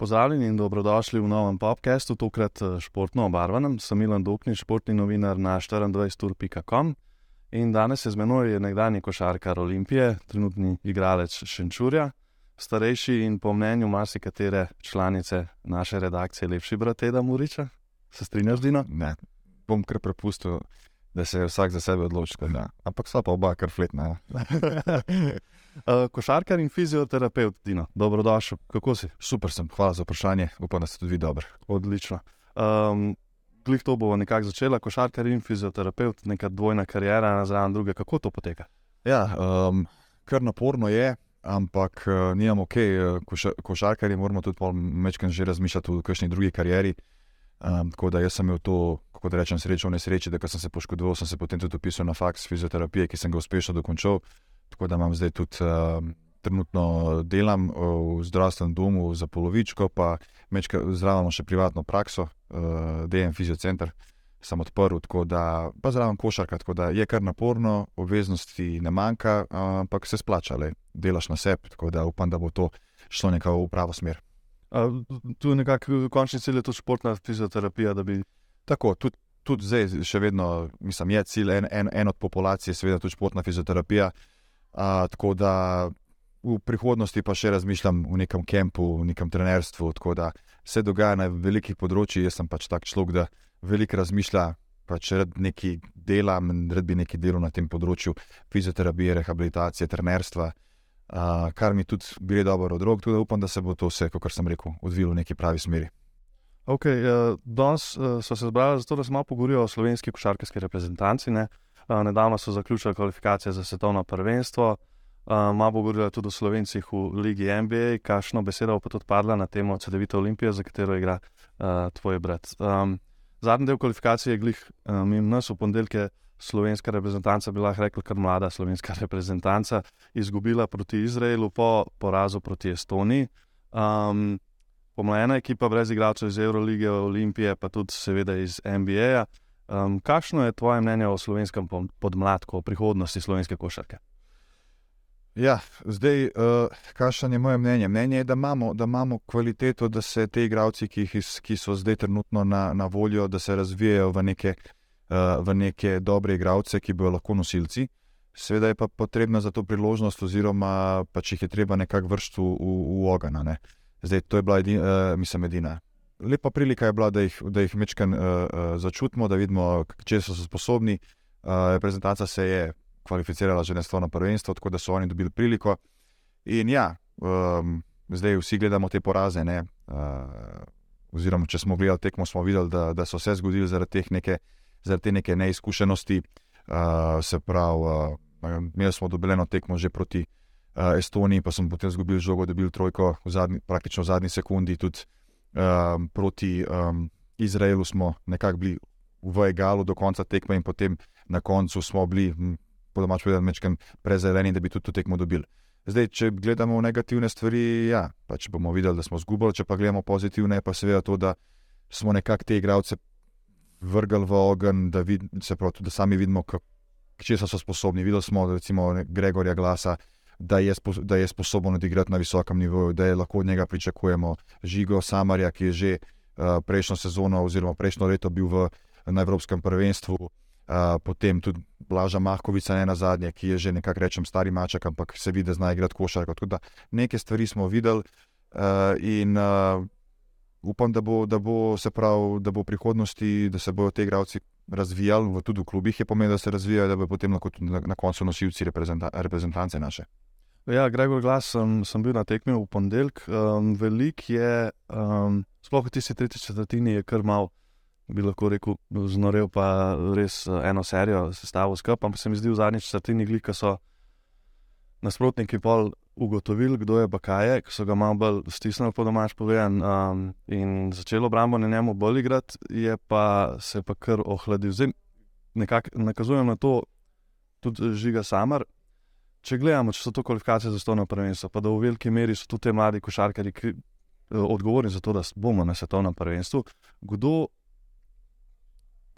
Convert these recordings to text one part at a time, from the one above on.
Pozdravljeni in dobrodošli v novem podkastu, tokrat eh, športno obarvanem. Sem Milan Dokni, športni novinar na 24.com. In danes je z menoj nekdanji košarkar Olimpije, trenutni igralec Šenčurja, starejši in po mnenju marsikatere članice naše redakcije lepši brat Teda Muriča. Se strinjaš, Dino? Ne, bom kar prepustil, da se vsak za sebe odloči. Ampak sva pa oba kar fletna. Uh, košarkar in fizioterapeut, Dino, dobrodošel. Kako si? Super sem, hvala za vprašanje, upam, da ste tudi dobro. Odlično. Um, Glej, to bo nekako začela, košarkar in fizioterapeut, neka dvojna karijera, ena zraven druge. Kako to poteka? Ja, um, kar naporno je, ampak uh, nijamo ok, koša, košarkari moramo tudi mečkaj že razmišljati o kakšni drugi karieri. Um, tako da jaz sem imel to, kako da rečem, srečo v nesreči, da sem se poškodoval, sem se potem tudi upisal na faks fizioterapije, ki sem ga uspešno dokončal. Tako da imam zdaj tudi uh, trenutno delam v zdravstvenem domu za polovičko, pa zraven še privatno prakso, uh, DM Fiziocenter. Sem odprl, tako da pa zraven košarka, tako da je kar naporno, obveznosti ne manjka, ampak se splača, le delaš na sebi, tako da upam, da bo to šlo nekako v pravo smer. Uh, tu je nekako končni cilj, tudi športna fizioterapija. Bi... Tako, tudi, tudi zdaj, še vedno, mislim, je cilj en, en, en od populacije, seveda tudi športna fizioterapija. Uh, tako da v prihodnosti pa še razmišljam v nekem kampu, v nekem trenerstvu. Tako da se dogaja na velikih področjih. Jaz sem pač tak človek, da veliko razmišlja, pač rad nekaj delam, rad bi nekaj delal na tem področju fizioterapije, rehabilitacije, trenerstva. Uh, kar mi tudi gre dobro od rok, tudi upam, da se bo to vse, kot sem rekel, odvilo v neki pravi smeri. Okay, uh, danes uh, so se zbrali zato, da se malo pogovorijo o slovenski košarkarski reprezentanci. Uh, nedavno so zaključili kvalifikacije za svetovno prvenstvo. Uh, malo bo govorila tudi o slovencih v Ligi NBA, kakšno besedo pa tudi padla na temo CD-vita Olimpija, za katero igra uh, tvoj brat. Um, zadnji del kvalifikacije je glih, um, in nas v ponedeljke slovenska reprezentanca, bila rekla kar mlada slovenska reprezentanca, izgubila proti Izraelu po porazu proti Estoniji. Um, Pomlajena ekipa brez igralcev iz Eurolige, Olimpije, pa tudi seveda iz NBA. Um, kakšno je tvoje mnenje o slovenskem podmladku, o prihodnosti slovenske košarke? Ja, zdaj, uh, kakšno je moje mnenje? Mnenje je, da imamo, da imamo kvaliteto, da se te igravci, ki, ki so zdaj trenutno na, na voljo, da se razvijajo v neke, uh, v neke dobre igravce, ki bodo lahko nosilci. Seveda je pa potrebna za to priložnost, oziroma pa če jih je treba nekako vršiti v, v, v ogen. Zdaj, to je bila edina, uh, mislim, edina. Lepa prilika je bila, da jih, jih mečkaj uh, uh, začutimo, da vidimo, če so sposobni. Uh, reprezentanca se je kvalificirala že na prvenstvo, tako da so oni dobili priliko. In ja, um, zdaj vsi gledamo te poraze. Ne, uh, oziroma, če smo gledali tekmo, smo videli, da, da so se zgodili zaradi, neke, zaradi te neke neizkušenosti. Uh, se pravi, uh, imeli smo dobljeno tekmo že proti uh, Estoniji, pa smo potem izgubili žogo, dobili trojko, v zadnji, praktično v zadnji sekundi. Tudi um, proti um, Izraelu smo nekako bili v egalu do konca tekme, in potem na koncu smo bili, hm, po domač povedano, nekaj prezeleni, da bi tudi to tekmo dobili. Zdaj, če gledamo negativne stvari, ja, pač bomo videli, da smo izgubili, če pa gledamo pozitivne, pa seveda to, da smo nekako te igralce vrgli v ogen, da, vid, pravi, da sami vidimo, kje so sposobni. Videli smo, recimo, Gregorja Glasa, da je, spo, da je sposoben odigrati na visokem nivoju, da je lahko od njega pričakujemo žigo Samarja, ki je že uh, prejšnjo sezono oziroma prejšnjo leto bil v, na Evropskem prvenstvu. Uh, potem tudi Blaža Mahkovica, ne na zadnje, ki je že nekako rečem stari maček, ampak se vidi, da zna igrati košarko. Tako da nekaj stvari smo videli uh, in uh, upam, da bo, da bo se prav, da bo v prihodnosti, da se bodo te igravci razvijali, tudi v klubih je pomenilo, da se razvijajo, da bo potem lahko tudi na, na koncu nosilci reprezentance naše. Ja, Gregor Glas, sem, sem bil na tekmi v ponedeljek. Um, velik je, um, sploh v tisti tretji četrtini, je kar mal, bi lahko rekel, znorel pa res uh, eno serijo sestavil skupaj. Ampak se mi zdi v zadnji četrtini, glika so nasprotniki pol ugotovili, kdo je Bakaje, ki so ga malo bolj stisnili po domač povedan um, in začelo obrambo na njemu bolj igrati, je pa se pa kar ohladil. Zdaj nekako nakazujem na to tudi žiga samar če gledamo, če so to kvalifikacije za svetovno prvenstvo, pa da v veliki meri so tudi ti mladi košarkari eh, odgovorni za to, da bomo na svetovnem prvenstvu, kdo,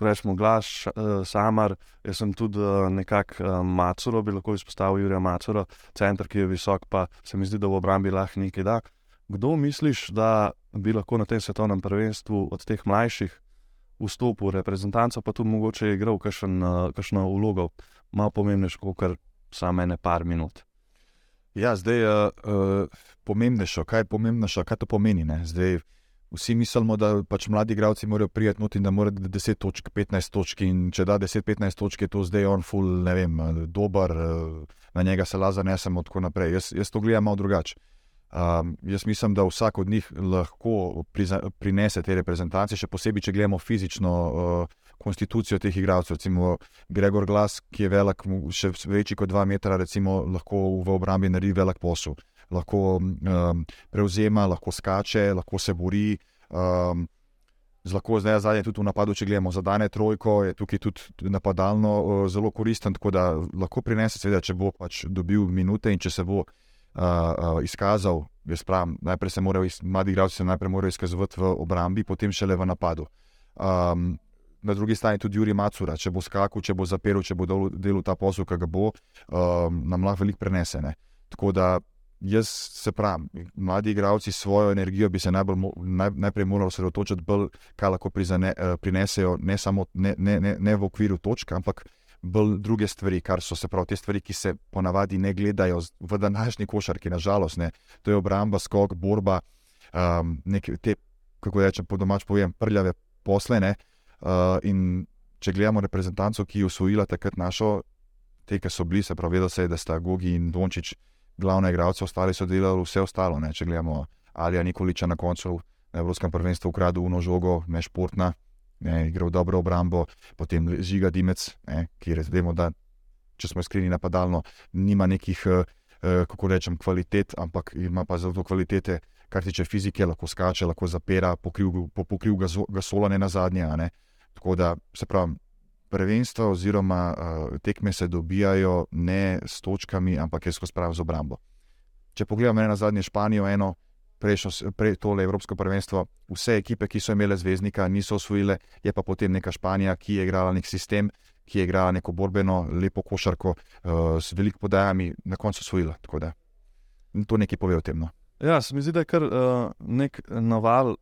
rečemo, glas, uh, samar, jaz sem tudi uh, nekako uh, Macuro, bi lahko izpostavil Jurija Macuro, center, ki je visok, pa se mi zdi, da v obrambi lahko nekaj da. kdo misliš, da bi lahko na tem svetovnem prvenstvu od teh mlajših vstopil v reprezentanco, pa tudi mogoče igral kakšno vlogo, malo pomembnejšo, kot samo ene par minut. Ja, zdaj je uh, uh, pomembnejše, kaj je pomembnejše, kaj to pomeni. Zdaj, vsi mislimo, da pač mladi igralci morajo prijeti not in da morajo 10 točk, 15 točk. Če da 10-15 točk, je to zdaj on full, ne vem, dober, uh, na njega se laza nesem in tako naprej. Jaz, jaz to gledam malo drugače. Um, jaz mislim, da vsak od njih lahko priza, prinese te reprezentacije, še posebej, če gledamo fizično uh, konstitucijo teh igralcev. Recimo Gregor Glas, ki je velik, še večji kot 2 metra, recimo, lahko v obrambi naredi velik posel. Lahko um, prevzema, lahko skače, lahko se bori. Um, Zlahko zdaj zadnje tudi v napadu, če gledamo za dane trojko, je tukaj tudi napadalno uh, zelo koristen, tako da lahko prinese, seveda, če bo pač dobil minute in če se bo uh, uh, izkazal. Jaz pravim, najprej se morajo, mladi igralci se najprej morajo izkazovati v obrambi, potem šele v napadu. Um, na drugi strani tudi Juri Macura, če bo skakal, če bo zapiral, če bo delal ta posel, ki ga bo, um, nam lahko veliko prenese. Ne? Tako da jaz se pravim, mladi igravci svojo energijo bi se najbolj, naj, najprej morali osredotočiti bolj, kaj lahko prizane, uh, prinesejo, ne samo ne, ne, ne, ne v okviru točk, ampak. Bolj druge stvari, kar so se pravi, te stvari, ki se ponavadi ne gledajo v današnji košarki, nažalost, ne. to je obramba, skok, borba, um, neke, te, kako rečem, po domač povem, prljave posle. Uh, Uh, in če gledamo reprezentanco, ki je usvojila takrat našo, te, ki so bili, se pravi, da se je, da sta Gogi in Dončić glavne igralce, ostali so delali vse ostalo. Ne? Če gledamo Alija Nikoliča na koncu na Evropskem prvenstvu, ukradel uno žogo, ne športna, ne, igral dobro obrambo, potem žiga Dimec, ne, ki je vemo, da če smo iskreni napadalno, nima nekih, uh, kako rečem, kvalitet, ampak ima pa zelo kvalitete. Kar tiče fizike, lahko skače, lahko zapira, pokril, po, pokril ga, ga sola, ne na zadnje. Ne? Tako da se pravi, prvenstva oziroma uh, tekme se dobijajo ne s točkami, ampak je skozi prav z obrambo. Če pogledamo na zadnje Španijo, eno prejšnjo, prej tole Evropsko prvenstvo, vse ekipe, ki so imele zvezdnika, niso osvojile, je pa potem neka Španija, ki je igrala nek sistem, ki je igrala neko borbeno, lepo košarko uh, s velikimi podajami, na koncu osvojila. To nekaj pove o tem. No. Ja, se mi zdi, da je kar uh, nek naval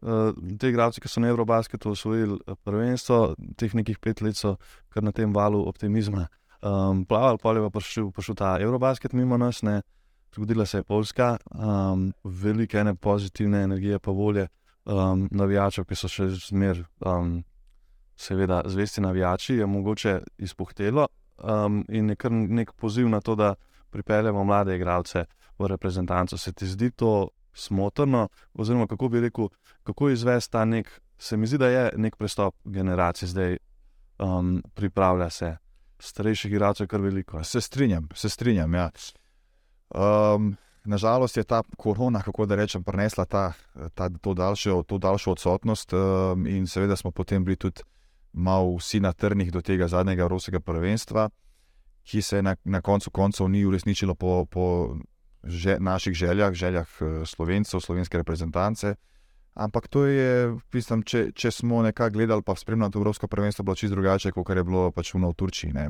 te igralce, ki so na Eurobasketu osvojili eh, prvenstvo, teh nekih pet let so kar na tem valu optimizma. Um, plaval, pa je pa prišel, prišel ta Eurobasket mimo nas, ne. zgodila se je Poljska, um, velike ene pozitivne energije, pa volje um, navijačev, ki so še zmer, um, seveda, zvesti navijači, je mogoče izpuhtelo um, in je kar nek poziv na to, da pripeljemo mlade igralce v reprezentanco. Se ti zdi to smotrno, oziroma kako bi rekel, kako izvesti ta nek, se mi zdi, da je nek prestop generacije zdaj, um, pripravlja se starejših igralcev, kar veliko. Se strinjam, se strinjam. Ja. Um, nažalost je ta korona, kako da rečem, prenesla ta, ta, to, daljšo, to daljšo odsotnost, um, in seveda smo potem bili tudi malo vsi na trnih do tega zadnjega evropskega prvenstva. Ki se na, na koncu koncev ni uresničilo po, po že, naših željah, željah eh, slovencev, slovenske reprezentance. Ampak to je, mislim, če, če smo nekako gledali, pa spremljali to Evropsko prvenstvo, bilo čisto drugače, kot je bilo pač v Turčiji. Ne.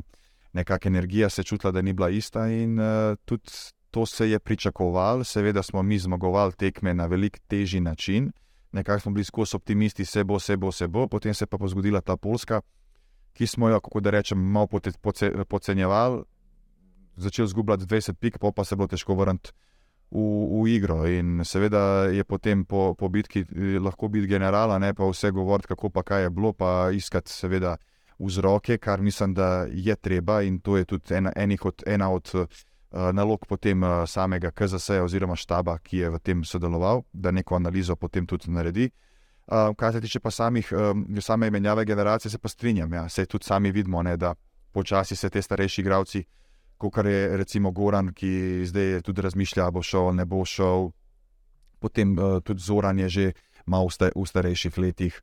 Nekakšna energija se je čutila, da ni bila ista in uh, tudi to se je pričakovalo. Seveda smo mi zmagovali tekme na velik težji način, nekako smo bili skozi optimisti, se bo, se bo, se bo, potem se pa je zgodila ta Poljska, ki smo jo, kako da rečem, malo podcenjevali, začel zgubljati 20 pik, pa, se bo težko vrniti v, v igro. In seveda je potem po, po bitki eh, lahko biti generala, ne pa vse govoriti, kako pa kaj je bilo, pa iskati seveda vzroke, kar mislim, da je treba in to je tudi ena, od, ena od uh, nalog potem uh, samega KZS-ja oziroma štaba, ki je v tem sodeloval, da neko analizo potem tudi naredi. Uh, kar se tiče pa samih, um, same menjave generacije, se pa strinjam, ja, se tudi sami vidimo, ne, da počasi se te starejši igravci uh, kot je recimo Goran, ki zdaj tudi razmišlja, bo šel, ne bo šel. Potem uh, tudi Zoran je že malo v, v starejših letih,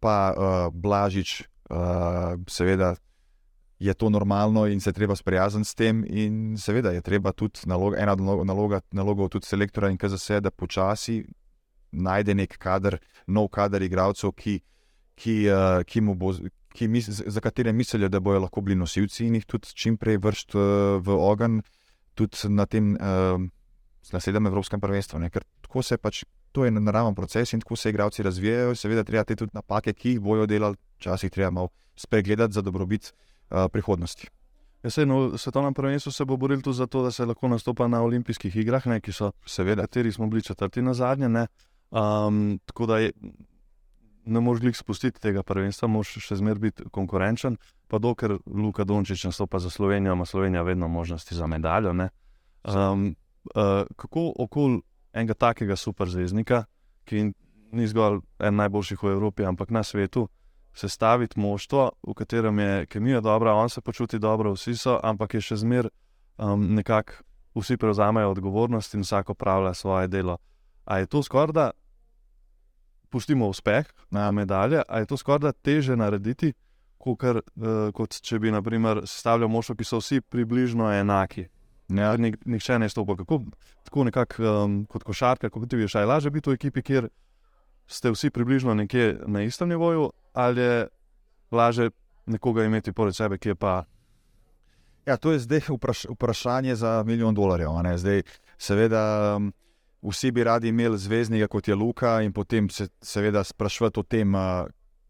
pa uh, Blažič, uh, seveda je to normalno in se treba sprijazniti s tem. In seveda je treba tudi naloga, ena od naloga, nalogov tudi selektora in KZS, da počasi najde nek kader, nov kader igralcev, ki, ki, uh, ki mu bo mis, za katere mislijo, da bodo lahko bili nosilci in jih tudi čim prej vršiti uh, v ogen, tudi na tem uh, na sedem Evropskem prvenstvu. Ne? Ker tako se pač, to je naraven proces in tako se igravci razvijajo. Seveda, treba te tudi napake, ki jih bojo delali, včasih treba malo spregledati za dobrobit uh, prihodnosti. Ja, se, no, svetovnem prvenstvu se bo boril tudi za to, da se lahko nastopa na olimpijskih igrah, ne, ki so, seveda, kateri smo bili četrti na zadnje. Um, tako da je, ne moreš jih spustiti tega prvenstva, moraš še zmeraj biti konkurenčen. Pa dokler Luka Dončić nastopa za Slovenijo, ima Slovenija vedno možnosti za medaljo. Um, uh, kako okoli enega takega superzvezdnika, ki ni zgolj en najboljših v Evropi, ampak na svetu, sestaviti moštvo, v katerem je kemija dobra, on se počuti dobro, vsi so, ampak je še zmeraj um, nekako, vsi prevzamejo odgovornost in vsak opravlja svoje delo. A je to skoraj da, pustimo uspeh na medalje, a je to skoraj teže narediti, kukar, uh, kot če bi, naprimer, sestavljal moštvo, ki so vsi približno enaki. Ja. Nik, nihče ne stopa. Kako, tako nekako um, kot košarka, kako ti je še lažje biti v ekipi, kjer ste vsi približno nekje na istem nivoju, ali je lažje nekoga imeti poleg sebe, ki je pa. Ja, to je zdaj vpraš vprašanje za milijon dolarjev. Zdaj, seveda, um, vsi bi radi imeli zvezdnika kot je Luka, in potem se seveda sprašvati o tem, uh,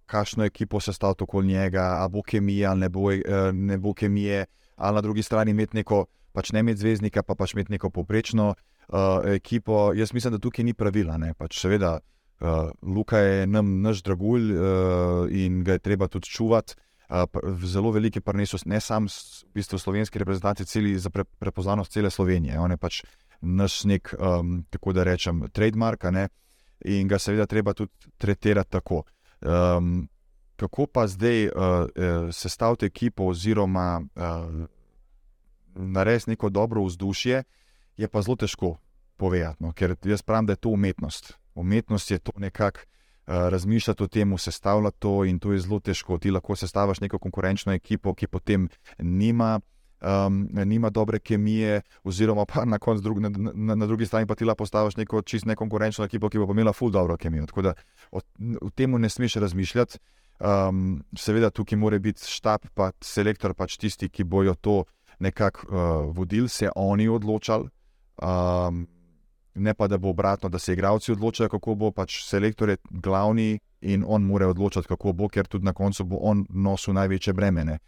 kakšno ekipo se stavlja okoli njega, ali bo kemija, ali ne bo, uh, ne bo kemije, ali na drugi strani imeti neko pač ne imeti zvezdnika, pa pač imeti neko poprečno uh, ekipo. Jaz mislim, da tukaj ni pravila. Pač seveda, uh, Luka je nam naš dragulj uh, in ga je treba tudi čuvati. Uh, zelo velike prneso, ne samo v bistvu slovenski reprezentanci, celi za pre, prepoznavnost cele Slovenije. On je pač naš nek, um, tako da rečem, trademark, in ga seveda treba tudi tretirati tako. Um, kako pa zdaj uh, uh, sestaviti ekipo, oziroma uh, narediti neko dobro vzdušje, je pa zelo težko povedati. No? Ker jaz pravim, da je to umetnost. Umetnost je to nekako uh, razmišljati o tem, sestavljati to in to je zelo težko. Ti lahko sestavljaš neko konkurenčno ekipo, ki potem nima. Um, nima dobre kemije, oziroma pa na, drug, na, na, na drugi strani pa ti lahko postaviš neko čisto nekonkurenčno ekipo, ki bo imela ful dobro kemijo. Tako da o, o tem ne smeš razmišljati. Um, seveda tukaj mora biti štab, pa selektor, pač tisti, ki bojo to nekako uh, vodili, se oni odločali, um, ne pa da bo obratno, da se igravci odločajo, kako bo pač selektor je glavni in on mora odločati, kako bo, ker tudi na koncu bo on nosil največje bremene.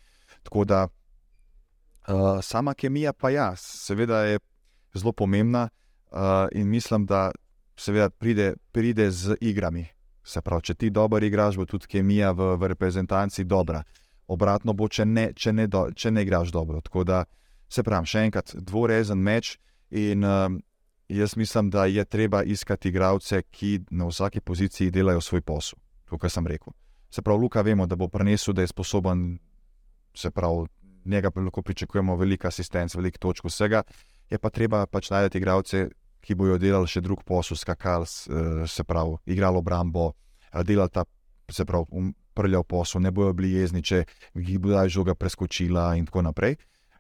Tako da uh, sama kemija, pa ja, seveda je zelo pomembna uh, in mislim, da seveda pride, pride z igrami. Se pravi, če ti dobro igraš, bo tudi kemija v, v reprezentanci dobra obratno bo, če ne, če ne, do, če ne igraš dobro. Tako da se pravi, še enkrat, dvorezen meč. In um, jaz mislim, da je treba iskati igralce, ki na vsaki poziciji delajo svoj posel. To, kar sem rekel. Se pravi, Luka, vemo, da bo prenesel, da je sposoben, se pravi, njega lahko pričakujemo veliko asistenc, veliko točk vsega. Je pa treba pač najti igralce, ki bodo delali še drug posel, skakali, se pravi, igrali obrambo, delali ta, se pravi, um, prljal posel, ne bojo bili jezni, če jih bo daj žoga preskočila in tako naprej.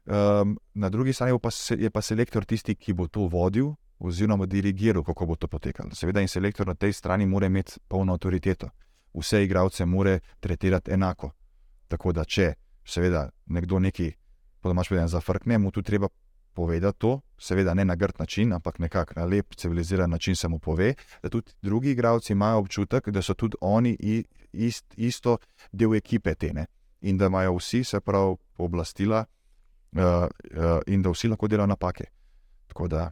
Um, na drugi strani pa se, je pa selektor tisti, ki bo to vodil oziroma dirigiral, kako bo to potekalo. Seveda in selektor na tej strani mora imeti polno avtoriteto. Vse igralce mora tretirati enako. Tako da, če seveda nekdo neki, pa da imaš povedano, zafrkne, mu tu treba povedati to, seveda ne na grd način, ampak nekako na lep, civiliziran način se mu pove, da tudi drugi igralci imajo občutek, da so tudi oni ist, isto del ekipe tene in da imajo vsi, se pravi, pooblastila uh, uh, in da vsi lahko delajo napake. Da,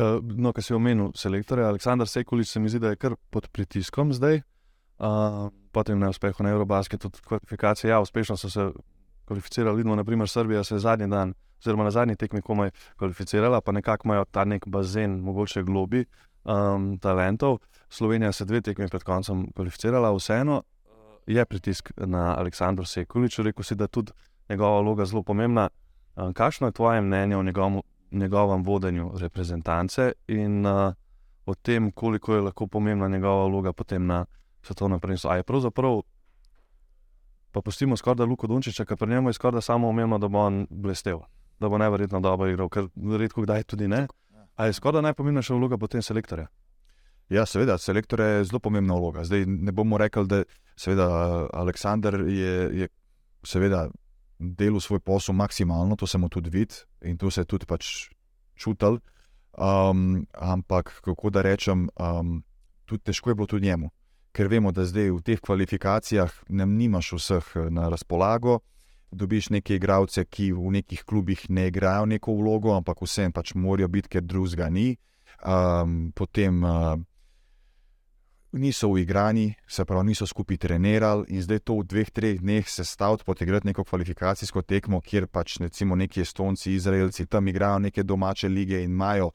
uh, no, kar si omenil, selektor Aleksandr Sekulič, se mi zdi, da je kar pod pritiskom zdaj. Uh, potem na uspehu na Eurobasketu, tudi kvalifikacije, ja, uspešno so se kvalificirali. Vidimo, naprimer, Srbija se je zadnji dan oziroma na zadnji tekmi komaj kvalificirala, pa nekako imajo ta nek bazen, mogoče globi um, talentov. Slovenija se dve tekmi pred koncem kvalificirala, vseeno uh, je pritisk na Aleksandru Sekuliču, rekel si, da je tudi njegova vloga zelo pomembna. Um, kakšno je tvoje mnenje o njegovem, njegovem vodenju reprezentance in uh, o tem, koliko je lahko pomembna njegova vloga potem na svetovnem prvenstvu? Ali je pravzaprav pa pustimo skoraj da Luko Dunčiča, ker pri njemu je skoraj da samo umevno, da bo on blestev da bo najverjetno dobro igral, ker redko kdaj tudi ne. Ali je skoraj najpomembnejša vloga potem selektorja? Ja, seveda, selektor je zelo pomembna vloga. Zdaj ne bomo rekli, da seveda, Aleksandr je, je seveda, delal svoj posel maksimalno, to se mu tudi vidi in to se je tudi pač čutil. Um, ampak, kako da rečem, um, tudi težko je bilo tudi njemu, ker vemo, da zdaj v teh kvalifikacijah ne nimaš vseh eh, na razpolago. Dobiš neke igralce, ki v nekih klubih ne igrajo neko vlogo, ampak vsem pač morajo biti, ker drugega ni. Um, potem uh, niso uigrani, se pravi, niso skupaj trenirali in zdaj to v dveh, treh dneh se staviti, potegrati neko kvalifikacijsko tekmo, kjer pač recimo neki Estonci, Izraelci tam igrajo neke domače lige in imajo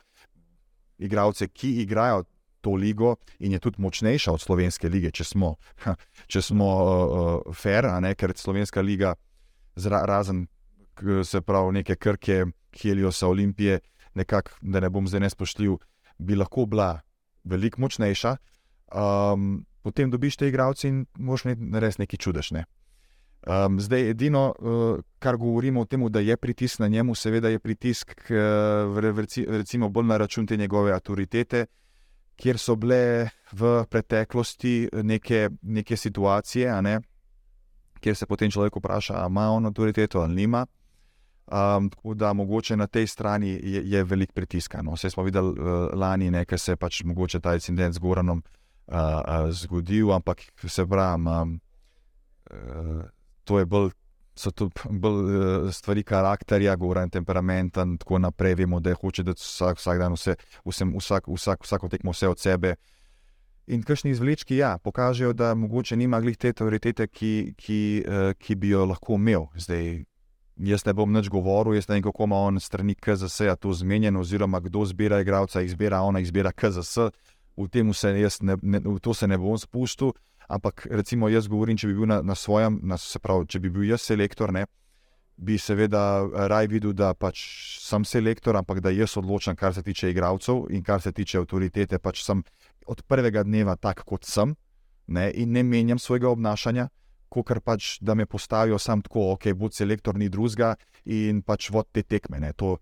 igralce, ki igrajo to ligo in je tudi močnejša od slovenske lige, če smo, če smo uh, fair, ne, ker slovenska liga, zra, razen se pravi neke krke, Heliosa, Olimpije, nekako, da ne bom zdaj nespoštljiv, bi lahko bila veliko močnejša. Um, potem dobiš te igralce in moš narediti nekaj čudežne. Um, zdaj, edino, uh, kar govorimo o tem, da je pritisk na njemu, seveda je pritisk, uh, recimo, bolj na račun te njegove avtoritete, kjer so bile v preteklosti neke, neke situacije, ne, kjer se potem človek vpraša, ali ima on avtoriteto ali nima. Um, tako da mogoče na tej strani je, je velik pritisk. No. Vse smo videli uh, lani, ker se je pač mogoče ta incident z Goranom uh, uh, zgodil, ampak se pravi, um, uh, to je bolj. So to bolj stvari karakterja, govorim temperamenta in tako naprej. Vemo, da hoče, da vsak, vsak dan vse, vsem, vsak, vsak, vsako tekmo vse od sebe. In kakšni izvlečki, ja, pokažejo, da mogoče nima glih te avtoritete, ki, ki, ki bi jo lahko imel. Zdaj, jaz ne bom nič govoril, jaz ne vem, kako ima on strani KZS-a to zmenjeno, oziroma kdo zbira igralca, izbira ona, izbira KZS. V, se ne, ne, v to se ne bom spuščal, ampak recimo jaz govorim, če bi bil na, na svojem, na, se pravi, če bi bil jaz selektor, ne, bi seveda raj videl, da pač sem selektor, ampak da jaz odločam, kar se tiče igralcev in kar se tiče avtoritete. Pač sem od prvega dneva tak, kot sem ne, in ne menjam svojega obnašanja kot pač, da me postavijo samo tako, ok, bo selektor ni drugega in pač vod te tekme. To,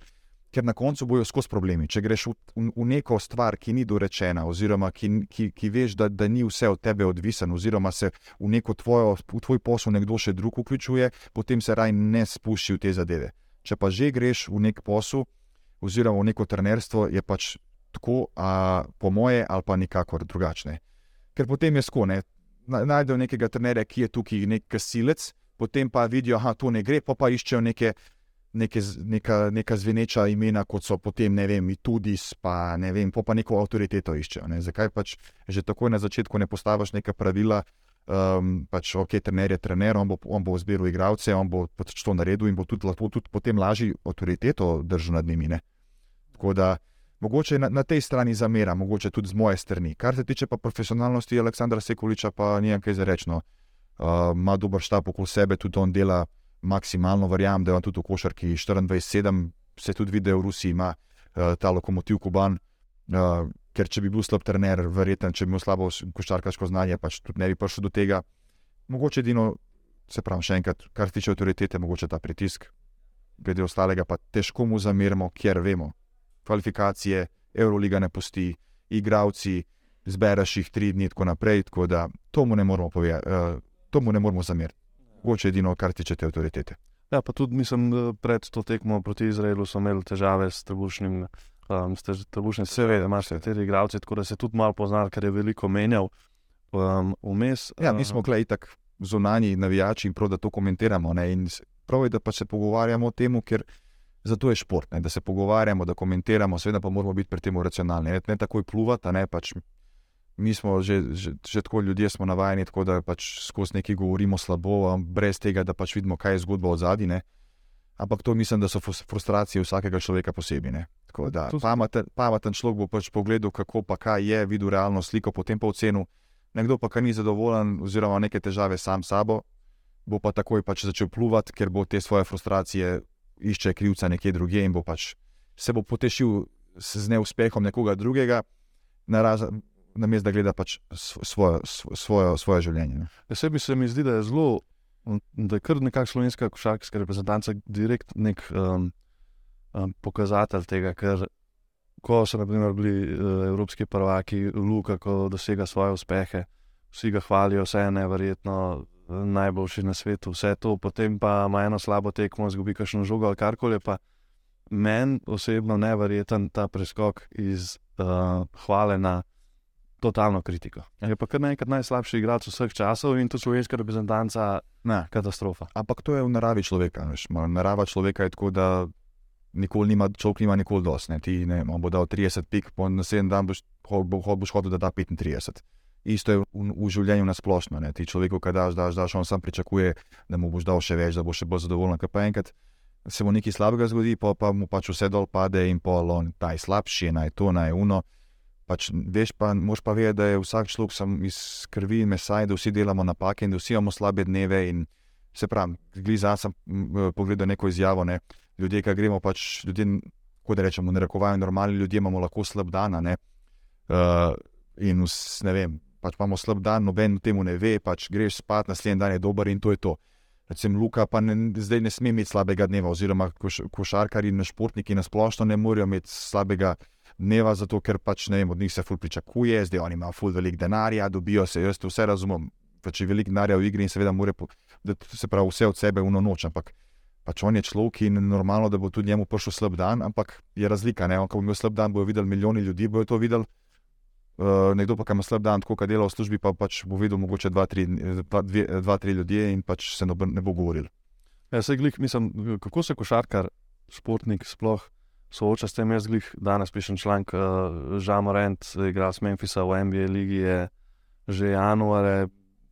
ker na koncu bojo skozi problemi. Če greš v, v, v neko stvar, ki ni dorečena, oziroma ki, ki, ki veš, da, da ni vse od tebe odvisen, oziroma se v neko tvojo, v tvoj posel nekdo še drug vključuje, potem se raj ne spušči v te zadeve. Če pa že greš v nek posel, oziroma v neko trenerstvo, je pač tako, a, po moje, ali pa nikakor drugačne. Ker potem je skone, najdejo nekega trenerja, ki je tukaj nek silec, potem pa vidijo, da to ne gre, pa, pa iščejo neke, neke, neka, neka zveneča imena, kot so potem, ne vem, tudi spa, ne vem, pa, pa neko avtoriteto iščejo. Ne. Zakaj pač že takoj na začetku ne postaviš neka pravila? Um, pač, ok, trener je trener, on bo, on bo zbiral igralce, on bo pač to naredil in bo tudi, lahko tudi potem lažje avtoriteto držal nad njimi. Ne. Tako da, mogoče na, na tej strani zamera, mogoče tudi z moje strani. Kar se tiče pa profesionalnosti Aleksandra Sekuliča, pa ni kaj zarečno. Uh, ima dober štab okoli sebe, tudi on dela maksimalno, verjamem, da on tudi v košarki 24-7, se tudi vidi, da v Rusiji ima uh, ta lokomotiv Kuban. Uh, ker če bi bil slab trener, verjetno, če bi imel slabo košarkaško znanje, pač tudi ne bi prišel do tega. Mogoče edino, se pravi, še enkrat, kar se tiče avtoritete, mogoče ta pritisk, glede ostalega pa težko mu zamerimo, ker vemo, kvalifikacije, Euroliga ne pusti, igravci, zbereš jih tri dni tako naprej. Tako da to mu ne moramo povedati, uh, to mu ne moramo zameriti. Mogoče edino, kar tiče te avtoritete. Ja, pa tudi mislim, pred to tekmo proti Izraelu so imeli težave s trebušnim. Um, ste že trebušni, seveda, imaš nekateri igravci, tako da se tudi malo poznaš, ker je veliko menjal um, vmes. Ja, mi smo klej tako zunani navijači in prav, da to komentiramo. Prav je, da pa se pogovarjamo o tem, ker Zato je šport, ne, da se pogovarjamo, da komentiramo, seveda pa moramo biti pri tem racionalni. Ne, ne takoj pluvati, ne pač. Mi smo že, že, že tako ljudje, smo navajeni, tako da pač skozi nekaj govorimo slabo, brez tega, da pač vidimo, kaj je zgodba od zadaj. Ampak to mislim, da so frustracije vsakega človeka posebej. Da pameten, pameten človek bo pač pogledal, kako pa kaj je, videl realno sliko, potem pa ocenil. Nekdo pa, ki ni zadovoljen, oziroma neke težave sam s sabo, bo pa takoj pač začel pluvati, ker bo te svoje frustracije išče krivca nekje drugje in bo pač se bo potešil z neuspehom nekoga drugega, na mestu, da gleda pač svojo, svojo, svoje življenje. Sebi se mi zdi, da je zelo, da je kar nekakšna slovenska košarkarska reprezentanca, direkt nek um, um, pokazatelj tega, ker ko so naprimer, bili uh, evropski prvaki, Luka, ko dosega svoje uspehe, vsi ga hvalijo, vse je neverjetno najboljši na svetu, vse to, potem pa ima eno slabo tekmo, izgubi kakšno žogo ali karkoli. Meni osebno nevreten ta preskok iz uh, hvale na totalno kritiko. Je pa kar nekaj najslabših igralcev vseh časov in to slovenska reprezentanca Ne. katastrofa. Ampak to je v naravi človeka. Veš. Narava človeka je tako, da nikoli nima, človek nima nikoli dosti. ne. Ti ne, bo dal 30 pik, po naslednji dan boš, ho, bo, ho, boš hodil, da da 35. Isto je v, v življenju na splošno. Ne. Ti človeku, kaj daš, daš, daš, on sam pričakuje, da mu boš dal še več, da bo še bolj zadovoljen. Ker pa enkrat se mu nekaj slabega zgodi, pa, pa mu pač vse dol pade in pol on, taj slabši, naj to, naj uno. Pač, veš pa, moš pa vedeti, da je vsak človek iz krvi in mesa, in da vsi delamo napake in da vsi imamo slabe dneve. In, se pravi, glizal sem pogledal neko izjavo. Ne. Ljudje, ki gremo, pač ljudje, kako da rečemo, ne rekovajo, normalni ljudje imamo lahko slab dan. Uh, in vs, ne vem, pač imamo slab dan, noben o tem ne ve, pač greš spat, naslednji dan je dober in to je to. Recimo, Luka pa ne, zdaj ne sme imeti slabega dneva, oziroma koš, košarkari in športniki na splošno ne morejo imeti slabega dneva, zato ker pač ne vem, od njih se ful pričakuje, zdaj oni imajo ful velik denarja, dobijo se, jaz to vse razumem. Pač je velik denarja v igri in seveda mora, da se pravi vse od sebe v noč, ampak pač on je človek in normalno, da bo tudi njemu prišel slab dan, ampak je razlika. Ne? On, ko bo imel slab dan, bojo videli milijoni ljudi, bojo to videli. Uh, nekdo pa, ki ima slab dan, tako kot dela v službi, pa pač bo videl mogoče dva, tri, dva, dve, dva, tri ljudje in pač se ne bo govoril. Ja, saj glih, mislim, kako se košarkar, športnik sploh sooča s tem. Jaz glih danes pišem članek, uh, Žan Morent, igra s Memphisa v NBA ligi, je že januarja,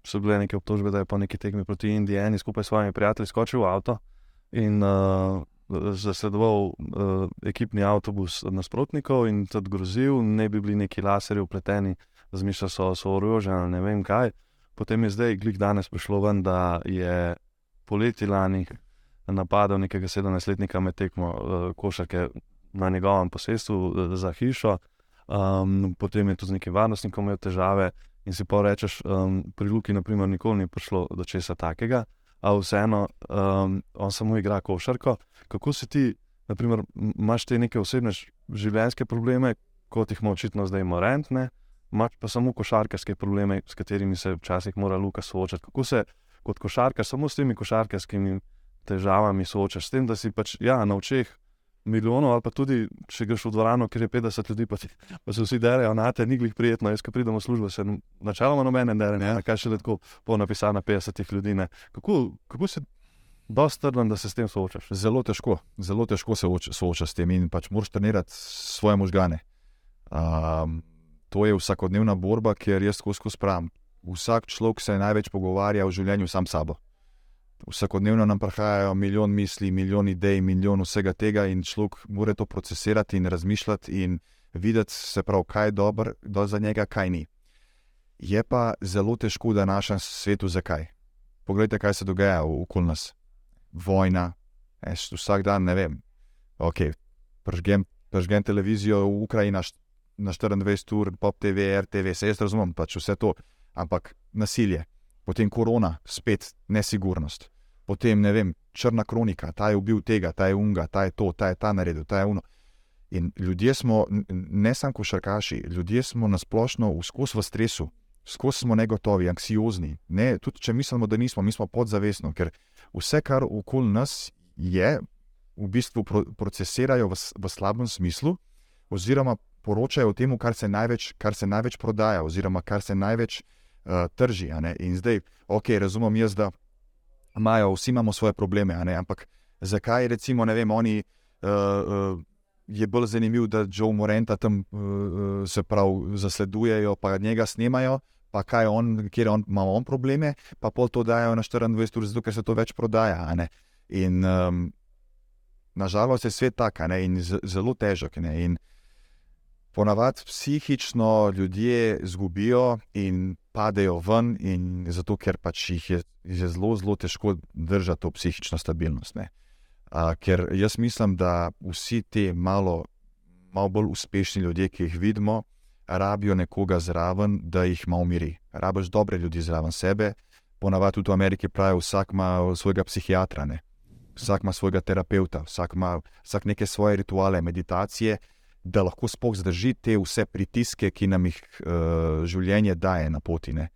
so bile neke obtožbe, da je po neki tekmi proti Indiji skupaj s svojimi prijatelji skočil v avto in uh, zasledoval uh, ekipni avtobus nasprotnikov in tudi grozil, ne bi bili neki laserji upleteni, zmišljali so, so orožje ali ne vem kaj. Potem je zdaj, glih danes prišlo ven, da je poleti lani napadel nekega 17-letnika med tekmo uh, košarke na njegovem posestvu uh, za hišo, um, potem je tudi z nekim varnostnikom imel težave. In si pa rečeš, um, pri Luki, naprimer, nikoli ni prišlo do česa takega, a vseeno um, on samo igra košarko. Kako si ti, naprimer, imaš te neke osebne življenjske probleme, kot jih ima očitno zdaj Morent, ne? imaš pa samo košarkarske probleme, s katerimi se včasih mora Luka soočati. Kako se kot košarkar samo s temi košarkarskimi težavami soočaš, s tem, da si pač ja, na očeh milijonov, ali pa tudi, če greš v dvorano, kjer je 50 ljudi, pa, ti, pa se vsi derejo na te, ni glih prijetno. Jaz, ko pridem v službo, se načeloma nobene dere, ne, Ja. kaj še tako ponapisano 50 ljudi. ne. Kako, kako si dosti trden, da se s tem soočaš? Zelo težko, zelo težko se oč- sooča s tem in pač moraš trenirati svoje možgane. Um, to je vsakodnevna borba, ker jaz skozi skozi pravim. Vsak človek se največ pogovarja v življenju sam s sabo. Vsakodnevno nam prihajajo milijon misli, milijon idej, milijon vsega tega, in človek mora to procesirati in razmišljati in videti, se pravi, kaj je dobro do za njega, kaj ni. Je pa zelo težko v današnjem svetu, zakaj. Poglejte, kaj se dogaja okoli nas. Vojna, Jaz vsak dan ne vem. Okay, Pržgem, pržgem televizijo v Ukrajini na 24 ur, pop TV, RTV, se jaz razumem, pač vse to, ampak nasilje, potem korona, spet nesigurnost, potem ne vem, črna kronika, ta je ubil tega, ta je unga, ta je to, ta je ta naredil, ta je uno. In ljudje smo, ne samo košarkaši, ljudje smo na splošno skozi v stresu, skozi smo negotovi, anksiozni. Ne, tudi če mislimo, da nismo, mi smo podzavestno, ker vse, kar okoli nas je, v bistvu pro, procesirajo v, v slabem smislu, oziroma poročajo o tem, kar se največ, kar se največ prodaja, oziroma kar se največ uh, trži. a ne. In zdaj, ok, razumem jaz, da imajo, vsi imamo svoje probleme, ampak zakaj recimo, ne vem, oni. Uh, uh, Je bolj zanimivo, da Joe Morenta tam se pravi zasledujejo, pa njega snemajo, pa kaj on, kjer on, ima on probleme, pa pol to dajo na 24 ur, zato ker se to več prodaja. In um, nažalost je svet tak, in zelo težek. Ne, in ponavadi psihično ljudje izgubijo in padejo ven, in zato ker pač jih je, je zelo, zelo težko držati to psihično stabilnost. A, ker jaz mislim, da vsi ti malo, malo bolj uspešni ljudje, ki jih vidimo, rabijo nekoga zraven, da jih malo umiri. Rabiš dobre ljudi zraven sebe. Ponavadi tudi v Ameriki pravijo, vsak ima svojega psihiatra, ne? vsak ima svojega terapeuta, vsak ima vsak neke svoje rituale, meditacije, da lahko sploh zdrži te vse pritiske, ki nam jih uh, življenje daje na poti. Ne?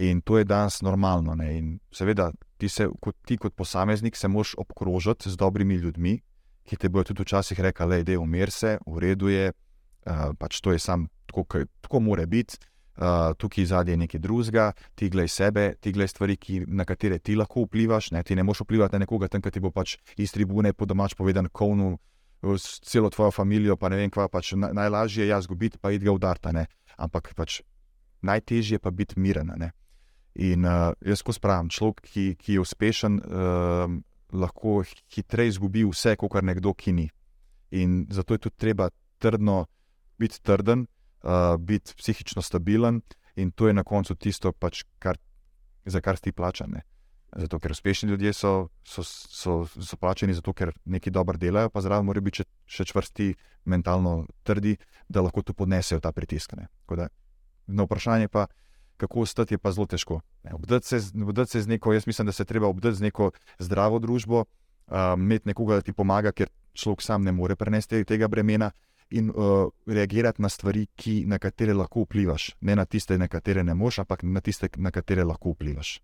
In to je danes normalno. Ne? In seveda, ti, se, kot, ti kot posameznik se moraš obkrožiti z dobrimi ljudmi ki te bodo tudi včasih rekli, da je umir se, v redu je, uh, pač to je sam tako, kot tako mora biti. Uh, tukaj zadnji je nekaj drugega, ti glej sebe, ti glej stvari, ki, na katere ti lahko vplivaš. Ne? Ti ne moš vplivati na nekoga, tam, ki ti bo pač iz tribune po domač povedan, kovnu, celo tvojo družino, pa ne vem, kva pač na, najlažje je jaz zgubiti, pa id ga udarta. Ne? Ampak pač najtežje je pa biti miren. Ne? In uh, jaz ko spravim, človek, ki, ki je uspešen, uh, lahko hitreje izgubi vse, kot nekdo, ki ni. In zato je tudi treba trdno biti trden uh, biti psihično stabilen, in to je na koncu tisto, pač, kar, za kar ti plačane. Zato, ker uspešni ljudje so, so, so, so plačeni zato, ker nekaj dobro delajo, pa zraven morajo biti še, še čvrsti, mentalno trdi, da lahko tu podnesejo ta pritisk. Da, na vprašanje pa, kako ostati, je pa zelo težko. Obdati se, se z neko, jaz mislim, da se treba obdati z neko zdravo družbo, uh, imeti nekoga, da ti pomaga, ker človek sam ne more prenesti tega bremena in uh, reagirati na stvari, ki, na katere lahko vplivaš. Ne na tiste, na katere ne moš, ampak na tiste, na katere lahko vplivaš.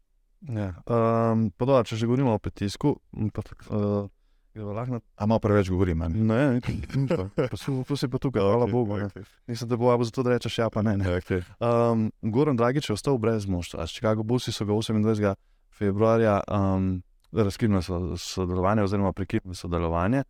Ja, um, da, če že govorimo o pritisku, pa uh, lahko. A malo preveč govorim. Ne, ne, ne, prosim, pa tukaj, hvala okay, Bogu. Okay. Nisem te boja, zato da rečeš, ja, pa ne. ne. Okay. Um, Goran Dragič je ostal brez moštva. Chicago Bulls so ga 28. februarja um, razkrili sodelovanje, oziroma prekinili sodelovanje.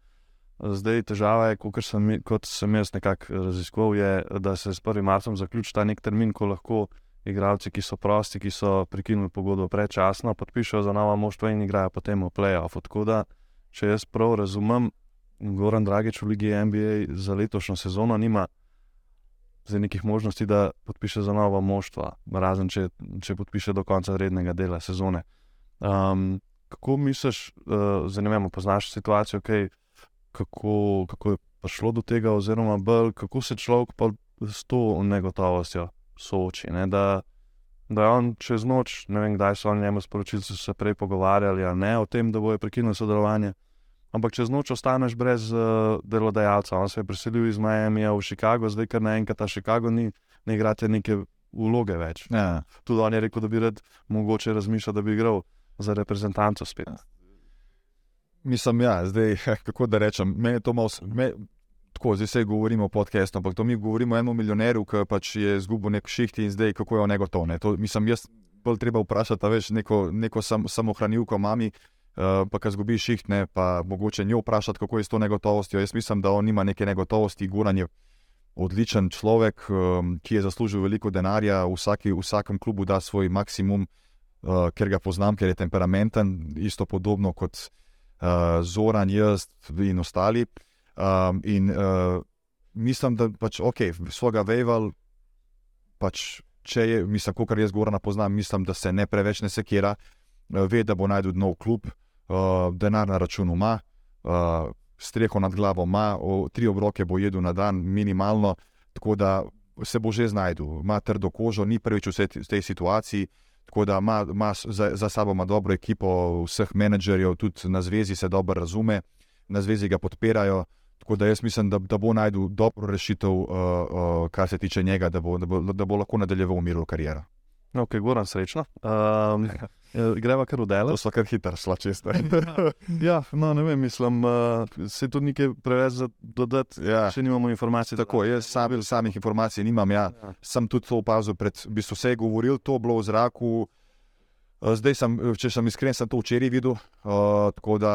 Zdaj, težava je, sem, kot sem jaz nekako raziskoval, je, da se s 1. marcem zaključi ta nek termin, ko lahko igralci, ki so prosti, ki so prekinili pogodbo predčasno, podpišajo za nova moštva in igrajo potem v playoff. Tako da, če jaz prav razumem, Goran Dragič v Ligi NBA za letošnjo sezono nima zdaj nekih možnosti, da podpiše za nova moštva, razen če, če podpiše do konca rednega dela sezone. Um, kako misliš, uh, zanimivo, poznaš situacijo, kaj? Kako, kako je prišlo do tega, oziroma bolj, kako se človek s to negotovostjo sooči. Ne? Da, da je on čez noč, ne vem, kdaj so oni njemu sporočili, so se prej pogovarjali ali ne o tem, da bojo prekinili sodelovanje. Ampak čez noč ostaneš brez uh, delodajalca. On se je preselil iz Miami v Chicago, zdaj kar naenkrat ta Chicago ni, ne igrate neke vloge več. Ja. Tudi on je rekel, da bi rad mogoče razmišljal, da bi igral za reprezentanco spet. Ja. Mislim, ja, zdaj, kako da rečem, me je to malo. Tako, zdaj se govorimo o podkastu, ampak to mi govorimo o enem milijonerju, ki pač je izgubil nek šiht in zdaj kako je on negotov. Ne? To, mislim, jaz bolj treba vprašati, veš, neko, neko sam, samohranilko mami, uh, pa ki izgubi šiht, ne, pa mogoče njo vprašati, kako je s to negotovostjo. Jaz mislim, da on nima neke negotovosti, Guran je odličen človek, um, ki je zaslužil veliko denarja, v vsaki, vsakem klubu da svoj maksimum, uh, ker ga poznam, ker je temperamenten, isto podobno kot uh, Zoran, jaz in ostali. Um, in uh, mislim, da pač ok, svoga veval, pač če je, mislim, kot jaz Gorana poznam, mislim, da se ne preveč ne sekira, uh, ve, da bo najdel nov klub, uh, denar na računu ima, uh, streho nad glavo ima, tri obroke bo jedel na dan, minimalno, tako da se bo že znašel, ima trdo kožo, ni prvič v tej situaciji. Tako da ima, ima za, za sabo ima dobro ekipo vseh menedžerjev, tudi na zvezi se dobro razume, na zvezi ga podpirajo. Tako da jaz mislim, da, da bo najdel dobro rešitev, uh, uh, kar se tiče njega, da bo, da bo, da bo lahko nadaljeval v miru kariero. Ok, govorim srečno. Um, greva kar v delo. To so kar hitro, šla često. ja, no, ne vem, mislim, uh, se tu nekaj preveč dodati. Ja. Še nimamo informacij. Tako, jaz sam, samih informacij nimam. Ja. Ja. Sem tudi to opazil, pred bi se vse govoril, to bilo v zraku. Uh, zdaj, sem, če sem iskren, sem to včeraj videl. Uh, da,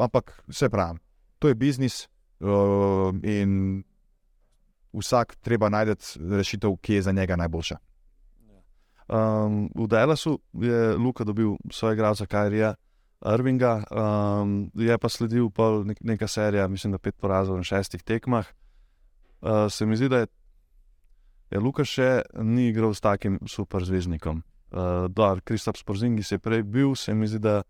ampak vse pravim, to je biznis uh, in vsak treba najti rešitev, ki je za njega najboljša. Um, v Dallasu je Luka dobil svojega igralca Kajrija Irvinga, um, je pa sledil pa nek, neka serija, mislim, da pet porazov na šestih tekmah. Uh, se mi zdi, da je, je Luka še ni igral s takim superzvezdnikom. Uh, Kristof Sporzingi je prej bil, se mi zdi, da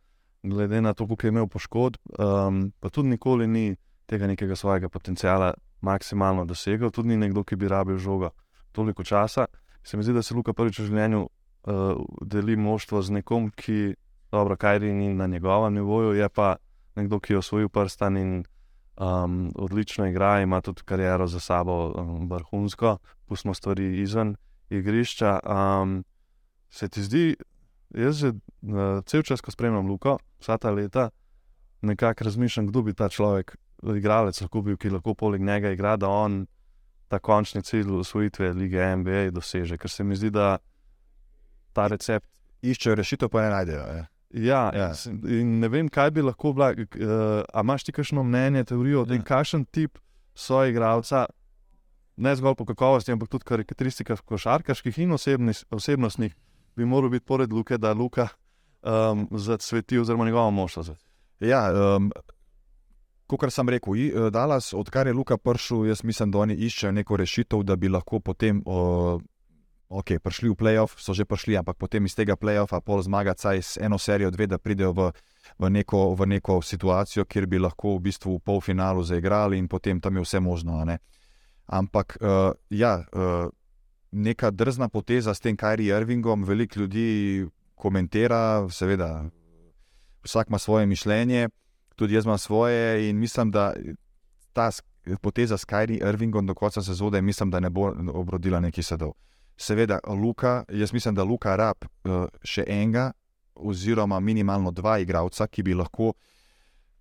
glede na to, koliko je imel poškodb, um, pa tudi nikoli ni tega nekega svojega potenciala maksimalno dosegel, tudi ni nekdo, ki bi rabil žogo toliko časa se mi zdi, da se Luka prvič v življenju uh, deli moštvo z nekom, ki dobro, kajri ni na njegovem nivoju, je pa nekdo, ki je osvojil prstan in um, odlično igra, ima tudi kariero za sabo um, vrhunsko, pustimo stvari izven igrišča. Um, se ti zdi, jaz že uh, cel čas, ko spremljam Luko, vsa ta leta, nekako razmišljam, kdo bi ta človek, igralec, lahko bil, ki lahko poleg njega igra, da on ta končni cilj usvojitve lige NBA doseže. Ker se mi zdi, da ta recept. Iščejo rešitev, pa ne najdejo. Je. Ja, ja. In ne vem, kaj bi lahko bila. Uh, a imaš ti kakšno mnenje, teorijo o tem, ja. kakšen tip so igralca, ne zgolj po kakovosti, ampak tudi karakteristikah košarkaških in osebnostnih, bi moral biti pored Luke, da Luka um, zacveti, oziroma njegovo moštvo. Ja, um, kot sem rekel, eh, Dallas, odkar je Luka prišel, jaz mislim, da oni iščejo neko rešitev, da bi lahko potem. Uh, Ok, prišli v playoff, so že prišli, ampak potem iz tega playoffa pol zmaga, saj z eno serijo, dve, da pridejo v, v, neko, v neko situacijo, kjer bi lahko v bistvu v polfinalu zaigrali in potem tam je vse možno. Ampak uh, ja, uh, neka drzna poteza s tem Kajri Irvingom, veliko ljudi komentira, seveda, vsak ima svoje mišljenje, tudi jaz imam svoje in mislim, da ta poteza s Kajri Irvingom do konca sezone, mislim, da ne bo obrodila neki sadov. Seveda, Luka, jaz mislim, da Luka rab uh, še enega, oziroma minimalno dva igralca, ki bi lahko.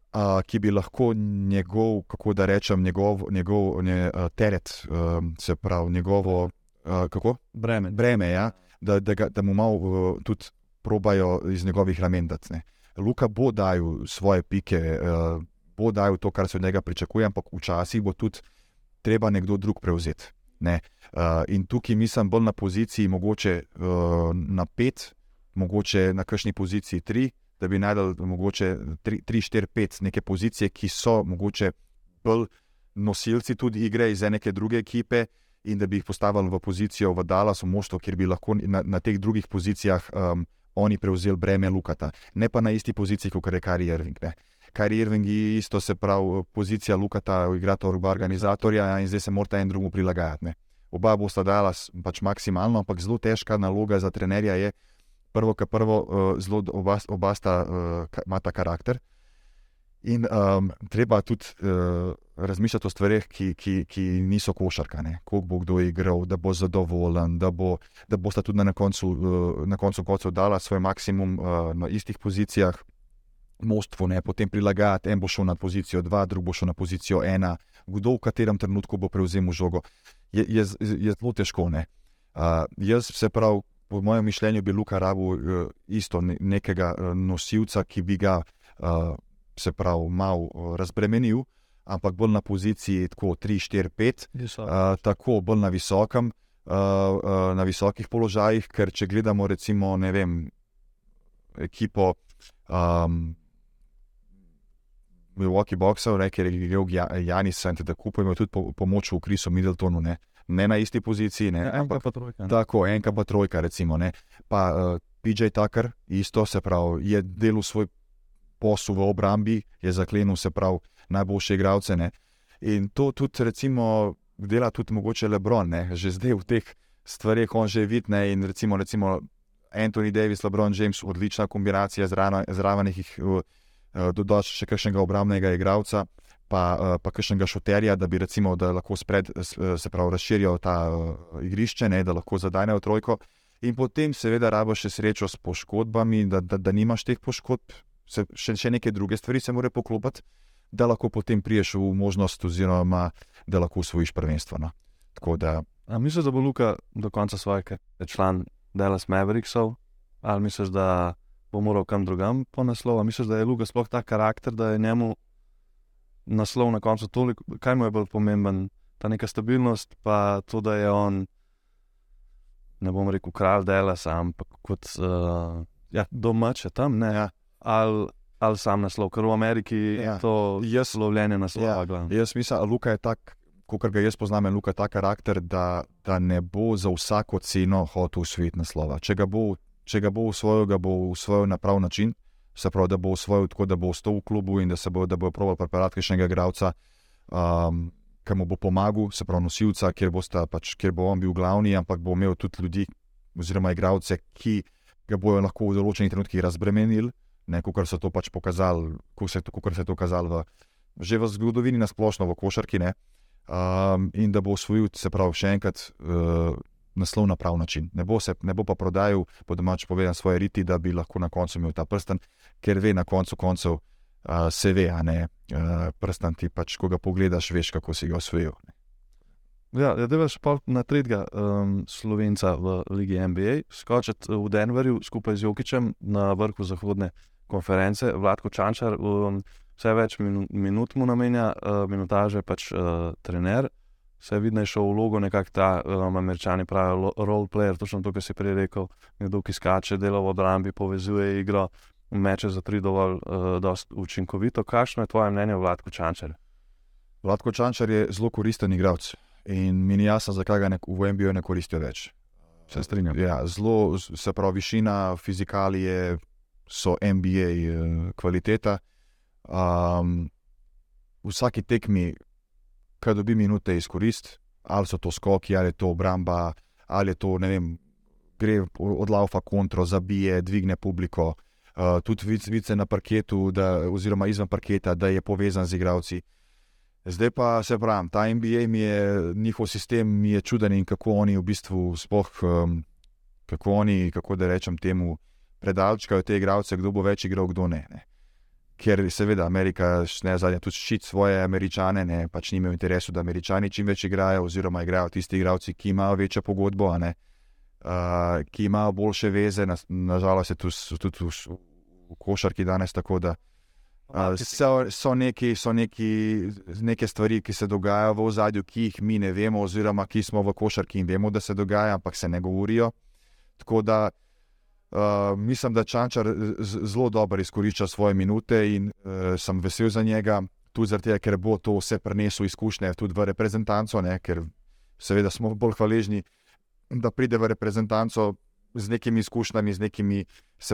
Uh, ki bi lahko njegov, kako da rečem, njegov, njegov ne, uh, teret, uh, se pravi, njegovo uh, breme, breme ja, da, da, ga, da mu malo uh, tudi probajo iz njegovih ramen. Luka bo dajal svoje pike, uh, bo dajal to, kar se od njega pričakuje, ampak včasih bo tudi treba nekdo drug prevzeti. Ne? Uh, in tukaj mislim bolj na poziciji, mogoče uh, na pet, mogoče na kakšni poziciji tri, da bi najdel mogoče tri, tri štiri, pet neke pozicije, ki so mogoče bolj nosilci tudi igre iz neke druge ekipe. In da bi jih postavili v pozicijo v Dallasu, moštvo, kjer bi lahko na, na teh drugih pozicijah um, oni prevzeli breme Lukata, ne pa na isti poziciji, kot je Kari Irving. Ne. Kari Irving je isto, se pravi, pozicija Lukata, igrata oba organizatorja ja, in zdaj se morata en drugemu prilagajati. Ne. Oba bosta dala pač maksimalno, ampak zelo težka naloga za trenerja je, prvo, kar prvo, uh, zelo oba, oba sta uh, imata karakter. In um, treba tudi uh, razmišljati o stvarih, ki, ki, ki niso košarka, kako bo kdo igral, da bo zadovoljen, da bo, da bo sta tudi na koncu, uh, na koncu koncev dala svoj maksimum uh, na istih pozicijah, moštvo, ne, potem prilagajati, en bo šel na pozicijo dva, drug bo šel na pozicijo ena, kdo v katerem trenutku bo prevzel žogo, je, je, je zelo težko. Uh, jaz se prav, po mojem mišljenju, bi Luka rabu uh, isto ne, nekega uh, nosilca, ki bi ga. Uh, se pravi, malo razbremenil, ampak bolj na poziciji 3, 4, 5, uh, tako bolj na visokem, uh, uh, na visokih položajih, ker če gledamo, recimo, ne vem, ekipo. Um, Milwaukee Boxer, ker je igral Janis, tako kupujemo tudi po, pomoč v Krisu Middletonu, ne? ne na isti poziciji. Ne? Ja, enka pa trojka. Ne? Tako, enka pa trojka, recimo. Ne? Pa uh, PJ Tucker, isto se pravi, je delal svoj posel v obrambi, je zaklenil se prav najboljše igralce. Ne? In to tudi, recimo, dela tudi mogoče Lebron, ne? že zdaj v teh stvareh on že vidi. In recimo, recimo Anthony Davis, Lebron James, odlična kombinacija zraven jih uh, dodaš še kakšnega obrambnega igralca. Pa, pa kakšnega šoterja, da bi recimo, da lahko spred, se pravi, razširijo ta uh, igrišče, ne, da lahko zadajajo trojko. In potem, seveda, rabiš še srečo s poškodbami, da, da, da nimaš teh poškodb, se, še, še neke druge stvari se morajo poklopiti, da lahko potem priješ v možnost, oziroma da lahko usvojiš prvenstvo. No. Da... Misliš, da bo Luka do konca svoje kariere član Dallas Mavericksov, ali misliš, da bo moral kam drugam po naslovu? Misliš, da je Luka sploh ta karakter, da je njemu naslov na koncu toliko, kaj mu je bolj pomemben, ta neka stabilnost, pa to, da je on. Ne bom rekel kralj Dallas, ampak kot uh, ja, domač je tam. Ja ali, ali sam naslov, ker v Ameriki ja. je to jaz lovljenje naslova. Ja. Jaz mislim, da Luka je tak. Kot ga jaz poznam, je Luka ta karakter, da, da ne bo za vsako ceno hotel usvojiti naslova. Če ga bo, če ga bo usvojil, ga bo usvojil na prav način, se pravi, da bo usvojil tako, da bo ostal v klubu in da se bo, da bo proval preparati še enega igralca, um, ki mu bo pomagal, se pravi, nosilca, kjer, sta, pač, kjer bo on bil glavni, ampak bo imel tudi ljudi, oziroma igralce, ki ga bojo lahko v določenih trenutkih razbremenili kot so to pač pokazali, kot se, se je to pokazalo že v zgodovini, nasplošno v košarki. Um, in da bo usvojil, se pravi, še enkrat uh, naslov na prav način. Ne bo, se, ne bo pa prodajal, po domač povedan, svoje riti, da bi lahko na koncu imel ta prsten, ker ve na koncu koncev, uh, se ve, a ne uh, prstan ti pač, ko ga pogledaš, veš, kako si ga osvojil. Ne. Ja, ja devaš pa na tretjega um, slovenca v Ligi NBA, skočiti v Denverju skupaj z Jokičem na vrhu zahodne konference, Vladko Čančar, um, vse več minu, minut mu namenja, uh, minutaže pač uh, trener. Vse vidnejšo vlogo, nekako ta um, američani pravijo, role player, točno to, kar si prej rekel, nekdo, ki skače, dela v obrambi, povezuje igro, meče za tri dovolj uh, učinkovito. Kakšno je tvoje mnenje o Vladku Čančarju? Vladko Čančar je zelo koristen igralec in mi ni jasno, zakaj ga ne, v MBO ne koristijo več. Se strinjam. Ja, zelo, se pravi, višina, fizikalije so MBA eh, kvaliteta. Um, vsaki tekmi, ki dobi minute izkorist, ali so to skoki, ali je to obramba, ali je to, ne vem, gre od laufa kontro, zabije, dvigne publiko. Uh, tudi vice na parketu, da, oziroma izven parketa, da je povezan z igravci. Zdaj pa se pravim, ta NBA mi je, njihov sistem mi je čuden in kako oni v bistvu spoh, um, kako oni, kako da rečem temu, predalčkajo te igralce, kdo bo več igral, kdo ne. ne. Ker seveda Amerika, ne zadnja, tudi ščiti svoje američane, ne, pač nimajo interesu, da američani čim več igrajo, oziroma igrajo tisti igralci, ki imajo večjo pogodbo, uh, ki imajo boljše veze, nažalost na je tudi, tudi v, v košarki danes tako, da So, so, neki, so neki, neke stvari, ki se dogajajo v ozadju, ki jih mi ne vemo, oziroma ki smo v košarki in vemo, da se dogaja, ampak se ne govorijo. Tako da uh, mislim, da Čančar zelo dobro izkorišča svoje minute in uh, sem vesel za njega, tudi zato, ker bo to vse prenesel izkušnje tudi v reprezentanco, ne? ker seveda smo bolj hvaležni, da pride v reprezentanco z nekimi izkušnjami, z nekimi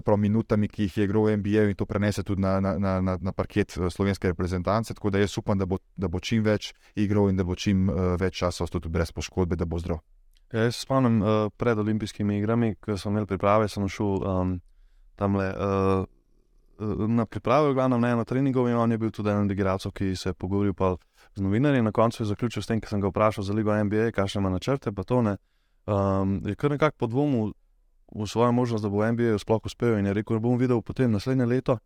pravi minutami, ki jih je igral v NBA in to prenese tudi na, na, na, na parket eh, slovenske reprezentance. Tako da jaz upam, da bo, da bo čim več igral in da bo čim uh, več časa ostal tudi brez poškodbe, da bo zdrav. Ja, jaz spomnim uh, pred olimpijskimi igrami, ko sem imel priprave, sem šel um, tam le. Uh, Na pripravi, glavno na eno treningu, in on je bil tudi eden od igralcev, ki se je pogovoril z novinarji. Na koncu je zaključil s tem, ker sem ga vprašal za Ligo NBA, kakšne ima načrte. Um, je kar nekako podvomil, v svojo možnost, da bo v NBA sploh uspel. In je rekel, da bom videl potem naslednje leto,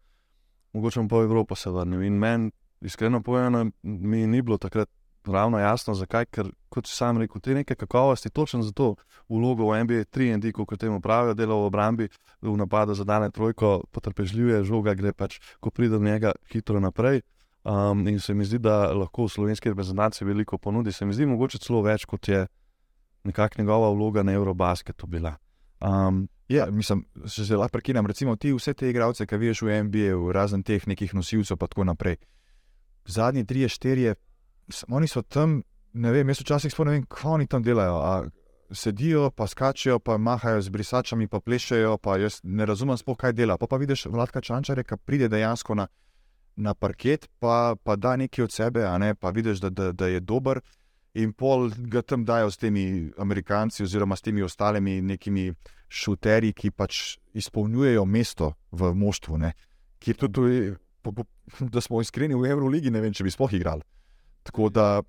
mogoče pa v Evropo se vrnil. In meni, iskreno povedano, mi ni bilo takrat ravno jasno, zakaj. Ker, kot si sam rekel, te neke kakovosti, točno za to vlogo v NBA 3D, kot temu pravijo, dela v obrambi, v napadu za dane trojko, potrpežljive, žoga gre pač, ko pride do njega hitro naprej. Um, in se mi zdi, da lahko v slovenski reprezentanci veliko ponudi. Se mi zdi, mogoče celo več, kot je nekakšna njegova vloga na Eurobasketu bila. Um, ja, mislim, če se lahko prekinem, recimo ti vse te igralce, ki vidiš v NBA, razen teh nekih nosilcev, pa tako naprej. Zadnji tri, štiri, oni so tam, ne vem, jaz včasih sploh ne vem, kaj oni tam delajo. A sedijo, pa skačijo, pa mahajo z brisačami, pa plešejo, pa jaz ne razumem sploh, kaj dela. Pa pa vidiš vladka čančare, ki pride dejansko na, na parket, pa, pa da nekaj od sebe, ne, pa vidiš, da, da, da je dober in pol ga tam dajo s temi Amerikanci, oziroma s temi ostalimi nekimi šuterji, ki pač izpolnjujejo mesto v moštvu. Ker tudi, po, po, da smo iskreni v Euroligi, ne vem, če bi sploh igrali. Tako da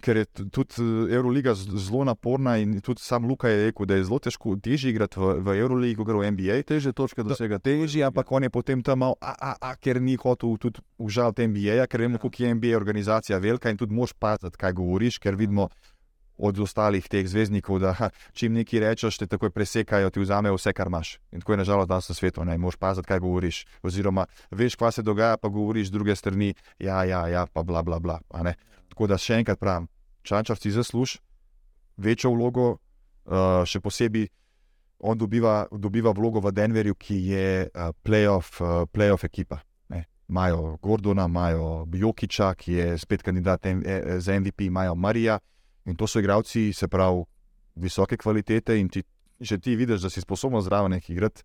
ker je tudi eh, Euroliga zelo naporna in tudi sam Luka je rekel, da je zelo težko, težje igrati v, v Euroligi, kot v NBA. Težje točke dosega. Težje, ampak on je potem tam mal, a, a, a, ker ni hotel tudi užaliti NBA, ker vemo, koliko je NBA organizacija velika in tudi moš paziti, kaj govoriš, ker vidimo. Od ostalih teh zvezdnikov, da ha, če jim nekaj rečeš, te takoj presekajo, ti vzamejo vse, kar imaš. In tako je nažalost danes na svetu, ne moreš paziti, kaj govoriš. Oziroma, veš, kaj se dogaja, pa govoriš z druge strani, ja, ja, ja, pa bla, bla, bla. Tako da še enkrat pravim, čančar si zasluži večjo vlogo, uh, še posebej on dobiva, dobiva vlogo v Denverju, ki je uh, playoff, uh, playoff ekipa. Imajo Gordona, imajo Jokiča, ki je spet kandidat za MVP, imajo Marija in to so igravci, se pravi, visoke kvalitete. In ti, če ti vidiš, da si sposoben zraven nekaj igrati,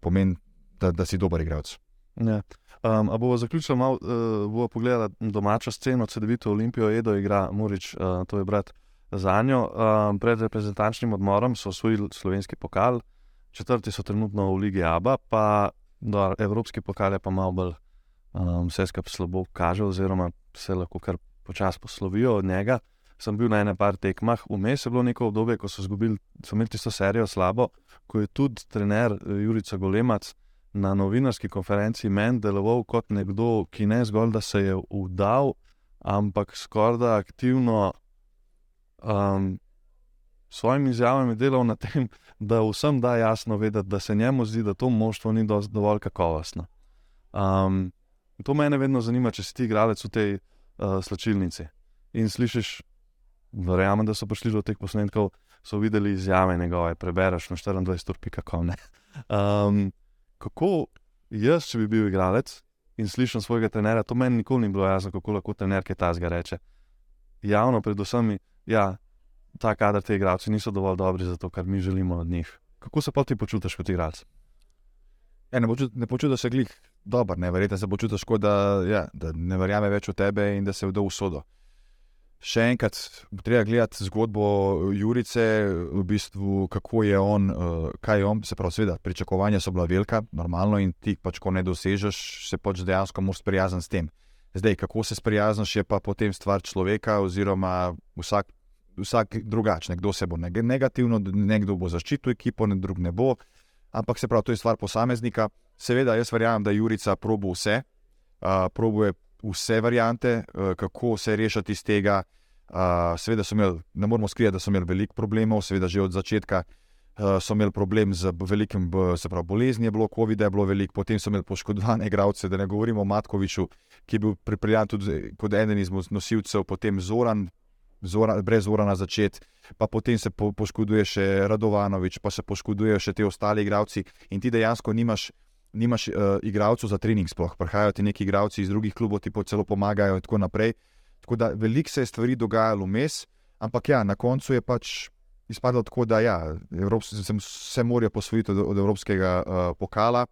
pomeni, da, da si dober igralec. Ja. Um, a bomo zaključili malo, uh, bomo pogledali domačo sceno, CD-vito Olimpijo, Edo igra Murič, uh, to je brat za njo. Um, pred reprezentančnim odmorom so osvojili slovenski pokal, četrti so trenutno v Ligi Abu, pa do Evropski pokal je pa malo bolj um, vse skupaj slabo kaže, oziroma se lahko kar počasi poslovijo od njega. Sem bil na enem par tekmah, vmes je bilo neko obdobje, ko so, zgubili, so imeli tisto serijo slabo, ko je tudi trener Jurica Golemac na novinarski konferenci meni deloval kot nekdo, ki ne zgolj da se je vdal, ampak skoraj da aktivno um, svojimi izjavami delal na tem, da vsem da jasno vedeti, da se njemu zdi, da to moštvo ni dovolj kakovostno. Um, to mene vedno zanima, če si ti igralec v tej uh, slačilnici in slišiš, verjamem, da so prišli do teh posnetkov, so videli izjave njegove, prebereš na 24.com. Um, kako jaz, če bi bil igralec in slišim svojega trenera, to meni nikoli ni bilo jasno, kako lahko trener kaj ta zga reče. Javno, predvsem, ja, ta kader, ti igralci niso dovolj dobri za to, kar mi želimo od njih. Kako se pa ti počutiš kot igralec? Ja, ne, počut, ne počutiš se glih dobro, ne verjete se počutiš, da, ja, da ne verjame več v tebe in da se vda v sodo. Še enkrat, treba gledati zgodbo Jurice, v bistvu, kako je on, uh, kaj je on, se pravi, seveda, pričakovanja so bila velika, normalno in ti pač, ko ne dosežeš, se pač dejansko moraš sprijazniti s tem. Zdaj, kako se sprijazniš, je pa potem stvar človeka, oziroma vsak, vsak drugačen. Kdo se bo negativno, nekdo bo zaščitil ekipo, ne drug ne bo. Ampak se pravi, to je stvar posameznika. Seveda, jaz verjamem, da Jurica probo vse, uh, probuje vse variante, uh, kako se rešiti iz tega. Uh, seveda, imeli, ne moramo skrivati, da so imeli veliko problemov, seveda, že od začetka uh, so imeli problem z velikim, se pravi, bolezni, je bilo COVID, je bilo veliko, potem so imeli poškodovane igralce, da ne govorimo o Matkoviču, ki je bil pripeljan tudi kot eden izmed nosilcev, potem Zoran. Zora, brez ura na začetku, pa potem se po, poškoduje še Radovanovič, pa se poškodujejo še ti ostali igravci, in ti dejansko nimaš nimaš uh, igralcev za trening, sploh prihajajo ti neki igralci iz drugih klubov, ti pa celo pomagajo in tako naprej. Tako da veliko se je stvari dogajalo vmes, ampak ja, na koncu je pač izpadlo tako, da ja, Evrops, sem, se morajo posvojiti od, od evropskega uh, pokala,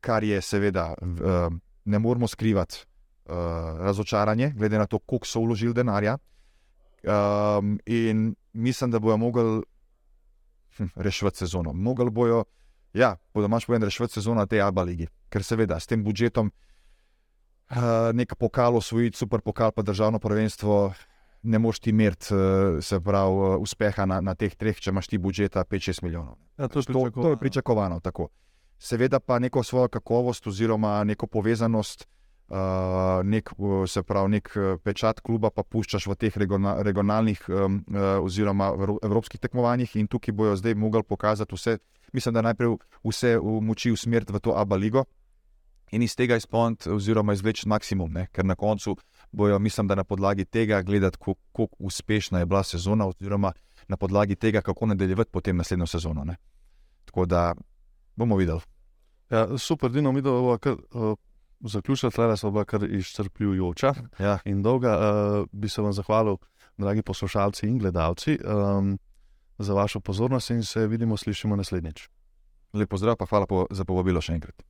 kar je seveda, uh, ne moramo skrivati uh, razočaranje, glede na to, koliko so vložili denarja. Um, in mislim, da bojo mogli hm, rešiti sezono. Mogli bojo Ja, po domač povem, rešiti sezono te Alba lige. Ker seveda s tem budžetom uh, nekaj pokalo osvojiti, super pokal, pa državno prvenstvo, ne moš ti imeti uh, se pravi uh, uspeha na, na teh treh, če imaš ti budžeta 5-6 milijonov. Ja, to, to, to je pričakovano. Tako. Seveda pa neko svojo kakovost oziroma neko povezanost. Uh, nek, se pravi, nek pečat kluba pa puščaš v teh regionalnih um, uh, oziroma evropskih tekmovanjih, in tukaj bojo zdaj mogli pokazati vse, mislim, da najprej vse moči usmeriti v to Abba ligo in iz tega izpolniti, oziroma izvleči maksimum, ne? ker na koncu bojo, mislim, da na podlagi tega gledati, kako uspešna je bila sezona, oziroma na podlagi tega, kako nadaljevati potem naslednjo sezono. Ne? Tako da bomo videli. Ja, super, Dino, mi bomo kar. Uh... Zaključila je, da je kar izčrpljujoča ja. in dolga. Uh, bi se vam zahvalil, dragi poslušalci in gledalci. Um, za vašo pozornost in se vidimo, slišimo naslednjič. Lepo zdrav, pa hvala po, za povabilo še enkrat.